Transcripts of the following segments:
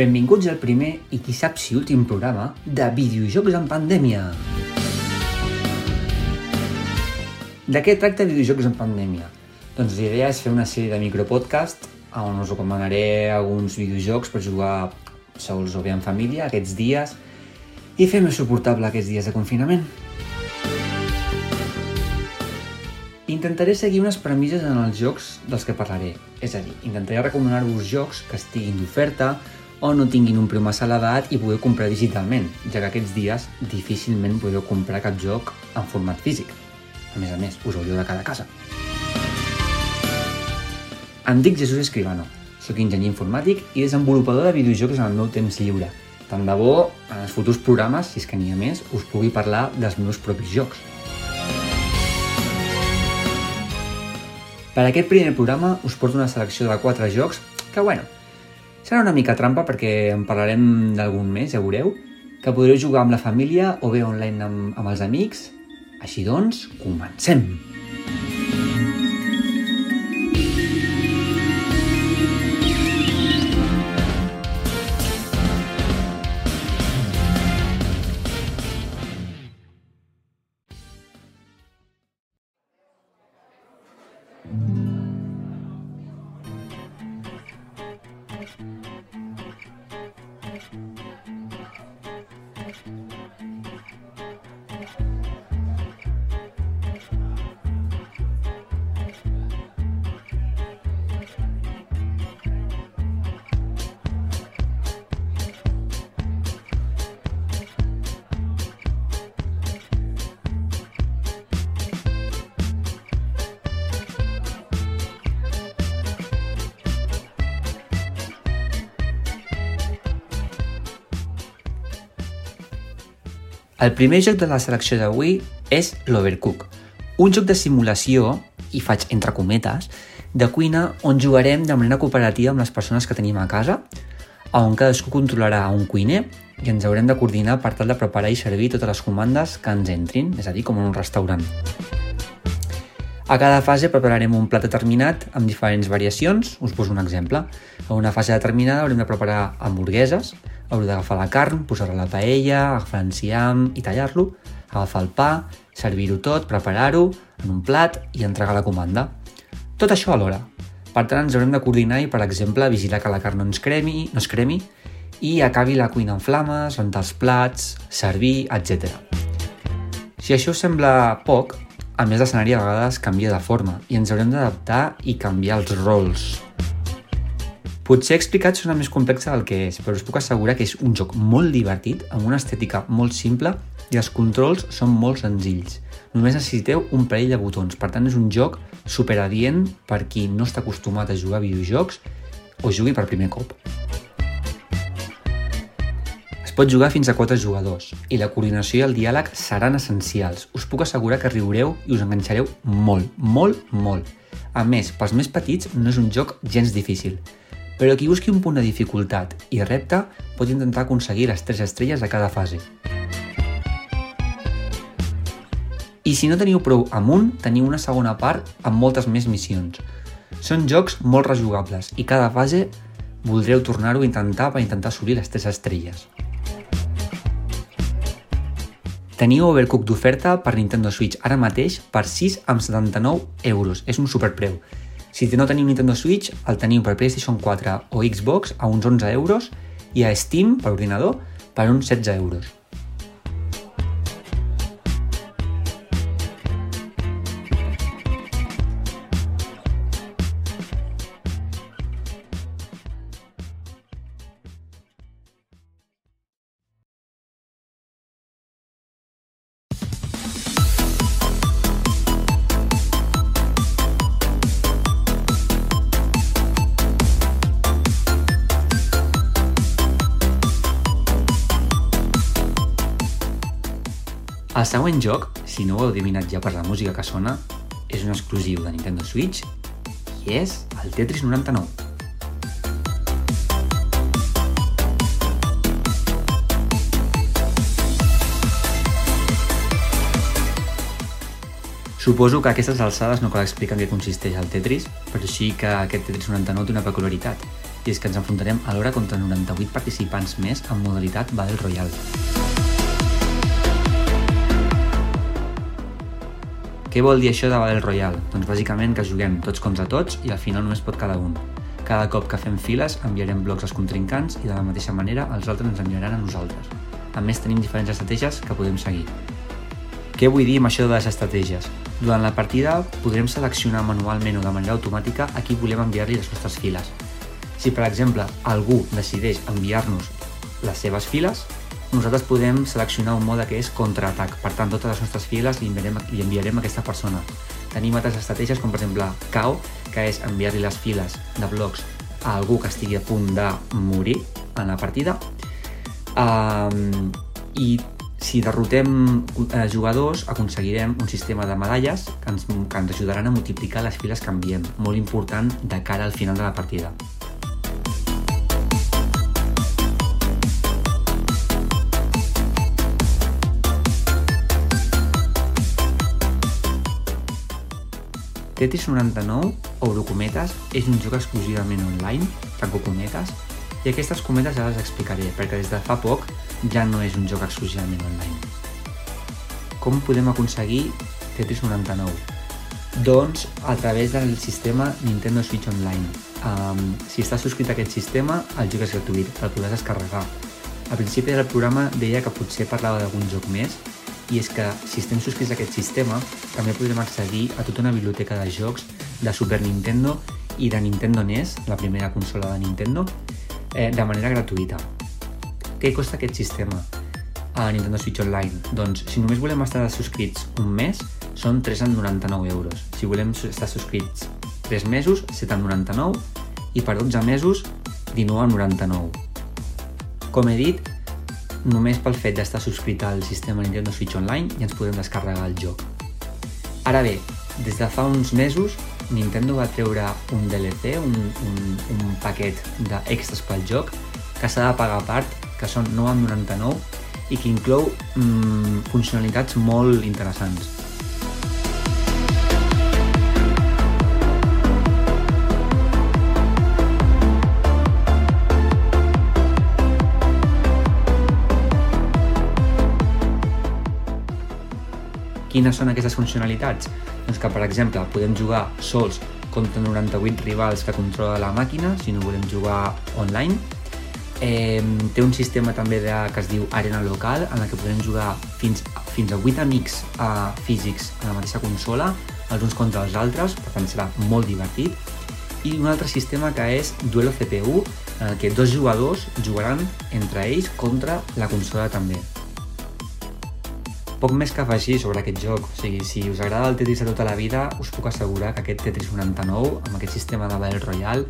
Benvinguts al primer i qui sap si últim programa de videojocs en pandèmia. De què tracta videojocs en pandèmia? Doncs la idea és fer una sèrie de micropodcast on us recomanaré alguns videojocs per jugar sols o bé en família aquests dies i fer més suportable aquests dies de confinament. Intentaré seguir unes premisses en els jocs dels que parlaré, és a dir, intentaré recomanar-vos jocs que estiguin d'oferta o no tinguin un preu massa elevat i podeu comprar digitalment, ja que aquests dies difícilment podeu comprar cap joc en format físic. A més a més, us hauríeu de cada casa. Em dic Jesús Escribano, sóc enginyer informàtic i desenvolupador de videojocs en el meu temps lliure. Tant de bo, en els futurs programes, si és que n'hi ha més, us pugui parlar dels meus propis jocs. Per aquest primer programa us porto una selecció de 4 jocs que, bueno, serà una mica trampa perquè en parlarem d'algun més, ja veureu, que podreu jugar amb la família o bé online amb, amb els amics. Així doncs, comencem! Bye. El primer joc de la selecció d'avui és l'Overcook, un joc de simulació, i faig entre cometes, de cuina on jugarem de manera cooperativa amb les persones que tenim a casa, on cadascú controlarà un cuiner i ens haurem de coordinar per tal de preparar i servir totes les comandes que ens entrin, és a dir, com en un restaurant. A cada fase prepararem un plat determinat amb diferents variacions. Us poso un exemple. A una fase determinada haurem de preparar hamburgueses, haureu d'agafar la carn, posar-la a la paella, agafar l'enciam i tallar-lo, agafar el pa, servir-ho tot, preparar-ho en un plat i entregar la comanda. Tot això alhora. Per tant, ens haurem de coordinar i, per exemple, vigilar que la carn no ens cremi, no es cremi i acabi la cuina en flames, rentar els plats, servir, etc. Si això sembla poc, a més l'escenari a vegades canvia de forma i ens haurem d'adaptar i canviar els rols. Potser explicat sona més complexa del que és, però us puc assegurar que és un joc molt divertit, amb una estètica molt simple i els controls són molt senzills. Només necessiteu un parell de botons, per tant és un joc superadient per qui no està acostumat a jugar a videojocs o jugui per primer cop. Es pot jugar fins a 4 jugadors i la coordinació i el diàleg seran essencials. Us puc assegurar que riureu i us enganxareu molt, molt, molt. A més, pels més petits no és un joc gens difícil, però qui busqui un punt de dificultat i repte pot intentar aconseguir les 3 estrelles a cada fase. I si no teniu prou amb un, teniu una segona part amb moltes més missions. Són jocs molt rejugables i cada fase voldreu tornar-ho a intentar per intentar assolir les 3 estrelles. Teniu Overcooked d'oferta per Nintendo Switch ara mateix per 6,79 euros. És un superpreu. Si no teniu Nintendo Switch, el teniu per PlayStation 4 o Xbox a uns 11 euros i a Steam, per ordinador, per uns 16 euros. El següent joc, si no ho heu adivinat ja per la música que sona, és un exclusiu de Nintendo Switch i és el Tetris 99. Suposo que a aquestes alçades no cal explicar en què consisteix el Tetris, però sí que aquest Tetris 99 té una peculiaritat, i és que ens enfrontarem alhora contra 98 participants més en modalitat Battle Royale. Què vol dir això de Battle Royale? Doncs bàsicament que juguem tots contra tots i al final només pot cada un. Cada cop que fem files enviarem blocs als contrincants i de la mateixa manera els altres ens enviaran a nosaltres. A més tenim diferents estratègies que podem seguir. Què vull dir amb això de les estratègies? Durant la partida podrem seleccionar manualment o de manera automàtica a qui volem enviar-li les nostres files. Si, per exemple, algú decideix enviar-nos les seves files, nosaltres podem seleccionar un mode que és contraatac. Per tant, totes les nostres files li enviarem, li enviarem a aquesta persona. Tenim altres estratègies com, per exemple, KO, que és enviar-li les files de blocs a algú que estigui a punt de morir en la partida. Um, I si derrotem eh, jugadors, aconseguirem un sistema de medalles que ens, que ens ajudaran a multiplicar les files que enviem, molt important de cara al final de la partida. Tetris 99, o Cometes, és un joc exclusivament online, tanco cometes, i aquestes cometes ja les explicaré, perquè des de fa poc ja no és un joc exclusivament online. Com podem aconseguir Tetris 99? Doncs a través del sistema Nintendo Switch Online. Um, si estàs subscrit a aquest sistema, el joc és gratuït, el podràs descarregar. Al principi del programa deia que potser parlava d'algun joc més, i és que si estem subscrits a aquest sistema també podrem accedir a tota una biblioteca de jocs de Super Nintendo i de Nintendo NES, la primera consola de Nintendo, eh, de manera gratuïta. Què costa aquest sistema a Nintendo Switch Online? Doncs si només volem estar subscrits un mes, són 3,99 euros. Si volem estar subscrits 3 mesos, 7,99 i per 12 mesos, 19,99. Com he dit, només pel fet d'estar subscrit al sistema Nintendo Switch Online ja ens podem descarregar el joc. Ara bé, des de fa uns mesos Nintendo va treure un DLC, un, un, un paquet d'extras pel joc, que s'ha de pagar a part que són 9,99 i que inclou mm, funcionalitats molt interessants. Quines són aquestes funcionalitats? Doncs que, per exemple, podem jugar sols contra 98 rivals que controla la màquina, si no volem jugar online, Eh, té un sistema també de, que es diu Arena Local, en la que podem jugar fins, fins a 8 amics eh, físics a la mateixa consola, els uns contra els altres, per tant serà molt divertit. I un altre sistema que és Duelo CPU, en el que dos jugadors jugaran entre ells contra la consola també. Poc més que afegir sobre aquest joc, o sigui, si us agrada el Tetris de tota la vida, us puc assegurar que aquest Tetris 99, amb aquest sistema de Battle Royale,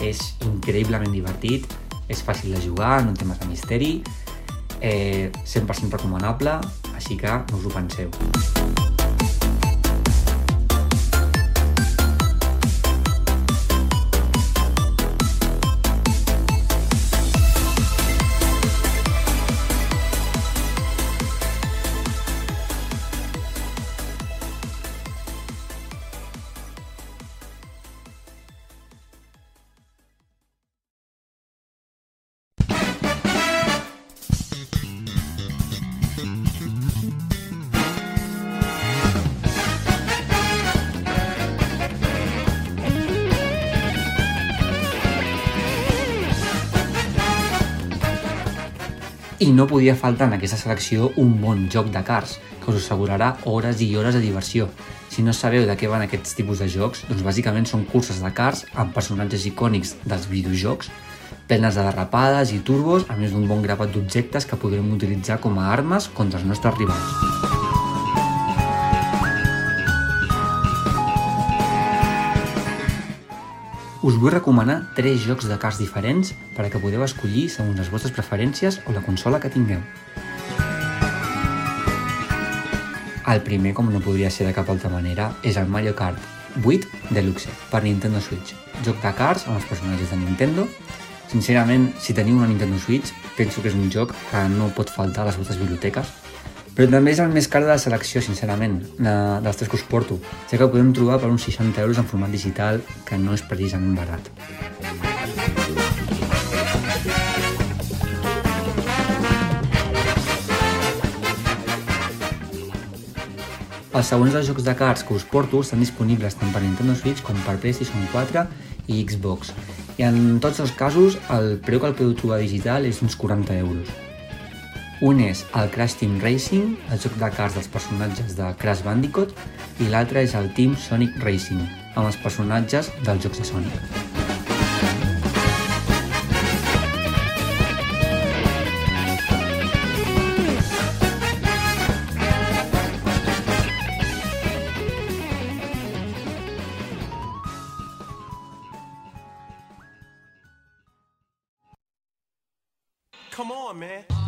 és increïblement divertit, és fàcil de jugar, no té massa misteri, eh, 100% recomanable, així que no us ho penseu. I no podia faltar en aquesta selecció un bon joc de cars, que us assegurarà hores i hores de diversió. Si no sabeu de què van aquests tipus de jocs, doncs bàsicament són curses de cars amb personatges icònics dels videojocs, plenes de derrapades i turbos, a més d'un bon grapat d'objectes que podrem utilitzar com a armes contra els nostres rivals. Us vull recomanar tres jocs de cars diferents per a que podeu escollir segons les vostres preferències o la consola que tingueu. El primer, com no podria ser de cap altra manera, és el Mario Kart 8 Deluxe per Nintendo Switch. Joc de cars amb els personatges de Nintendo. Sincerament, si teniu una Nintendo Switch, penso que és un joc que no pot faltar a les vostres biblioteques però també és el més car de la selecció, sincerament, de, dels tres que us porto, ja que ho podem trobar per uns 60 euros en format digital, que no és precisament barat. Els següents dels jocs de cards que us porto estan disponibles tant per Nintendo Switch com per PlayStation 4 i Xbox. I en tots els casos, el preu que el podeu trobar digital és uns 40 euros. Un és el Crash Team Racing, el joc de cards dels personatges de Crash Bandicoot, i l'altre és el Team Sonic Racing, amb els personatges dels jocs de Sonic. Come on, man.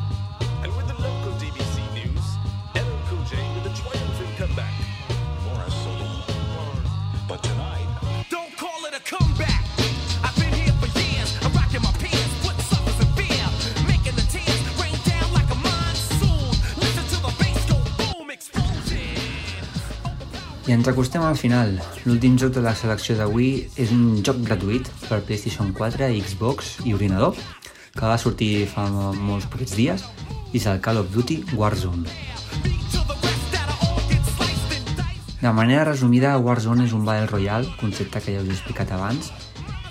Ens acostem al final. L'últim joc de la selecció d'avui és un joc gratuït per PlayStation 4, Xbox i ordinador, que va sortir fa molts pocs dies, i és el Call of Duty Warzone. De manera resumida, Warzone és un Battle Royale, concepte que ja us he explicat abans,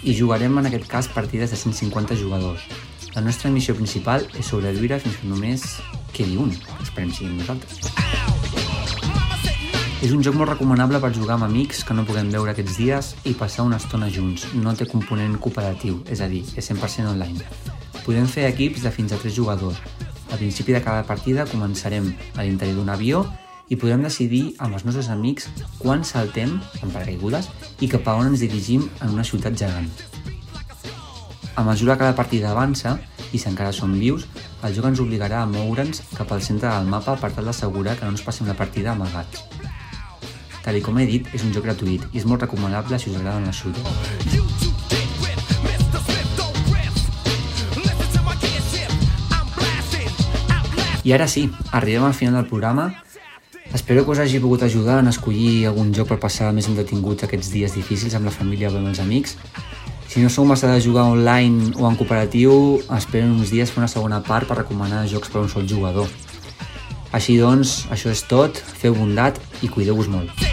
i jugarem en aquest cas partides de 150 jugadors. La nostra missió principal és sobreviure fins que només quedi un, esperem siguin nosaltres. És un joc molt recomanable per jugar amb amics que no puguem veure aquests dies i passar una estona junts. No té component cooperatiu, és a dir, és 100% online. Podem fer equips de fins a 3 jugadors. Al principi de cada partida començarem a l'interior d'un avió i podrem decidir amb els nostres amics quan saltem amb paracaigudes i cap a on ens dirigim en una ciutat gegant. A mesura que la partida avança, i si encara som vius, el joc ens obligarà a moure'ns cap al centre del mapa per tal d'assegurar que no ens passem la partida amagats. Tal com he dit, és un joc gratuït i és molt recomanable si us agraden les shooters. I ara sí, arribem al final del programa. Espero que us hagi pogut ajudar en escollir algun joc per passar més entretinguts aquests dies difícils amb la família o amb els amics. Si no sou massa de jugar online o en cooperatiu, espero uns dies fer una segona part per recomanar jocs per a un sol jugador. Així doncs, això és tot, feu bondat i cuideu-vos molt.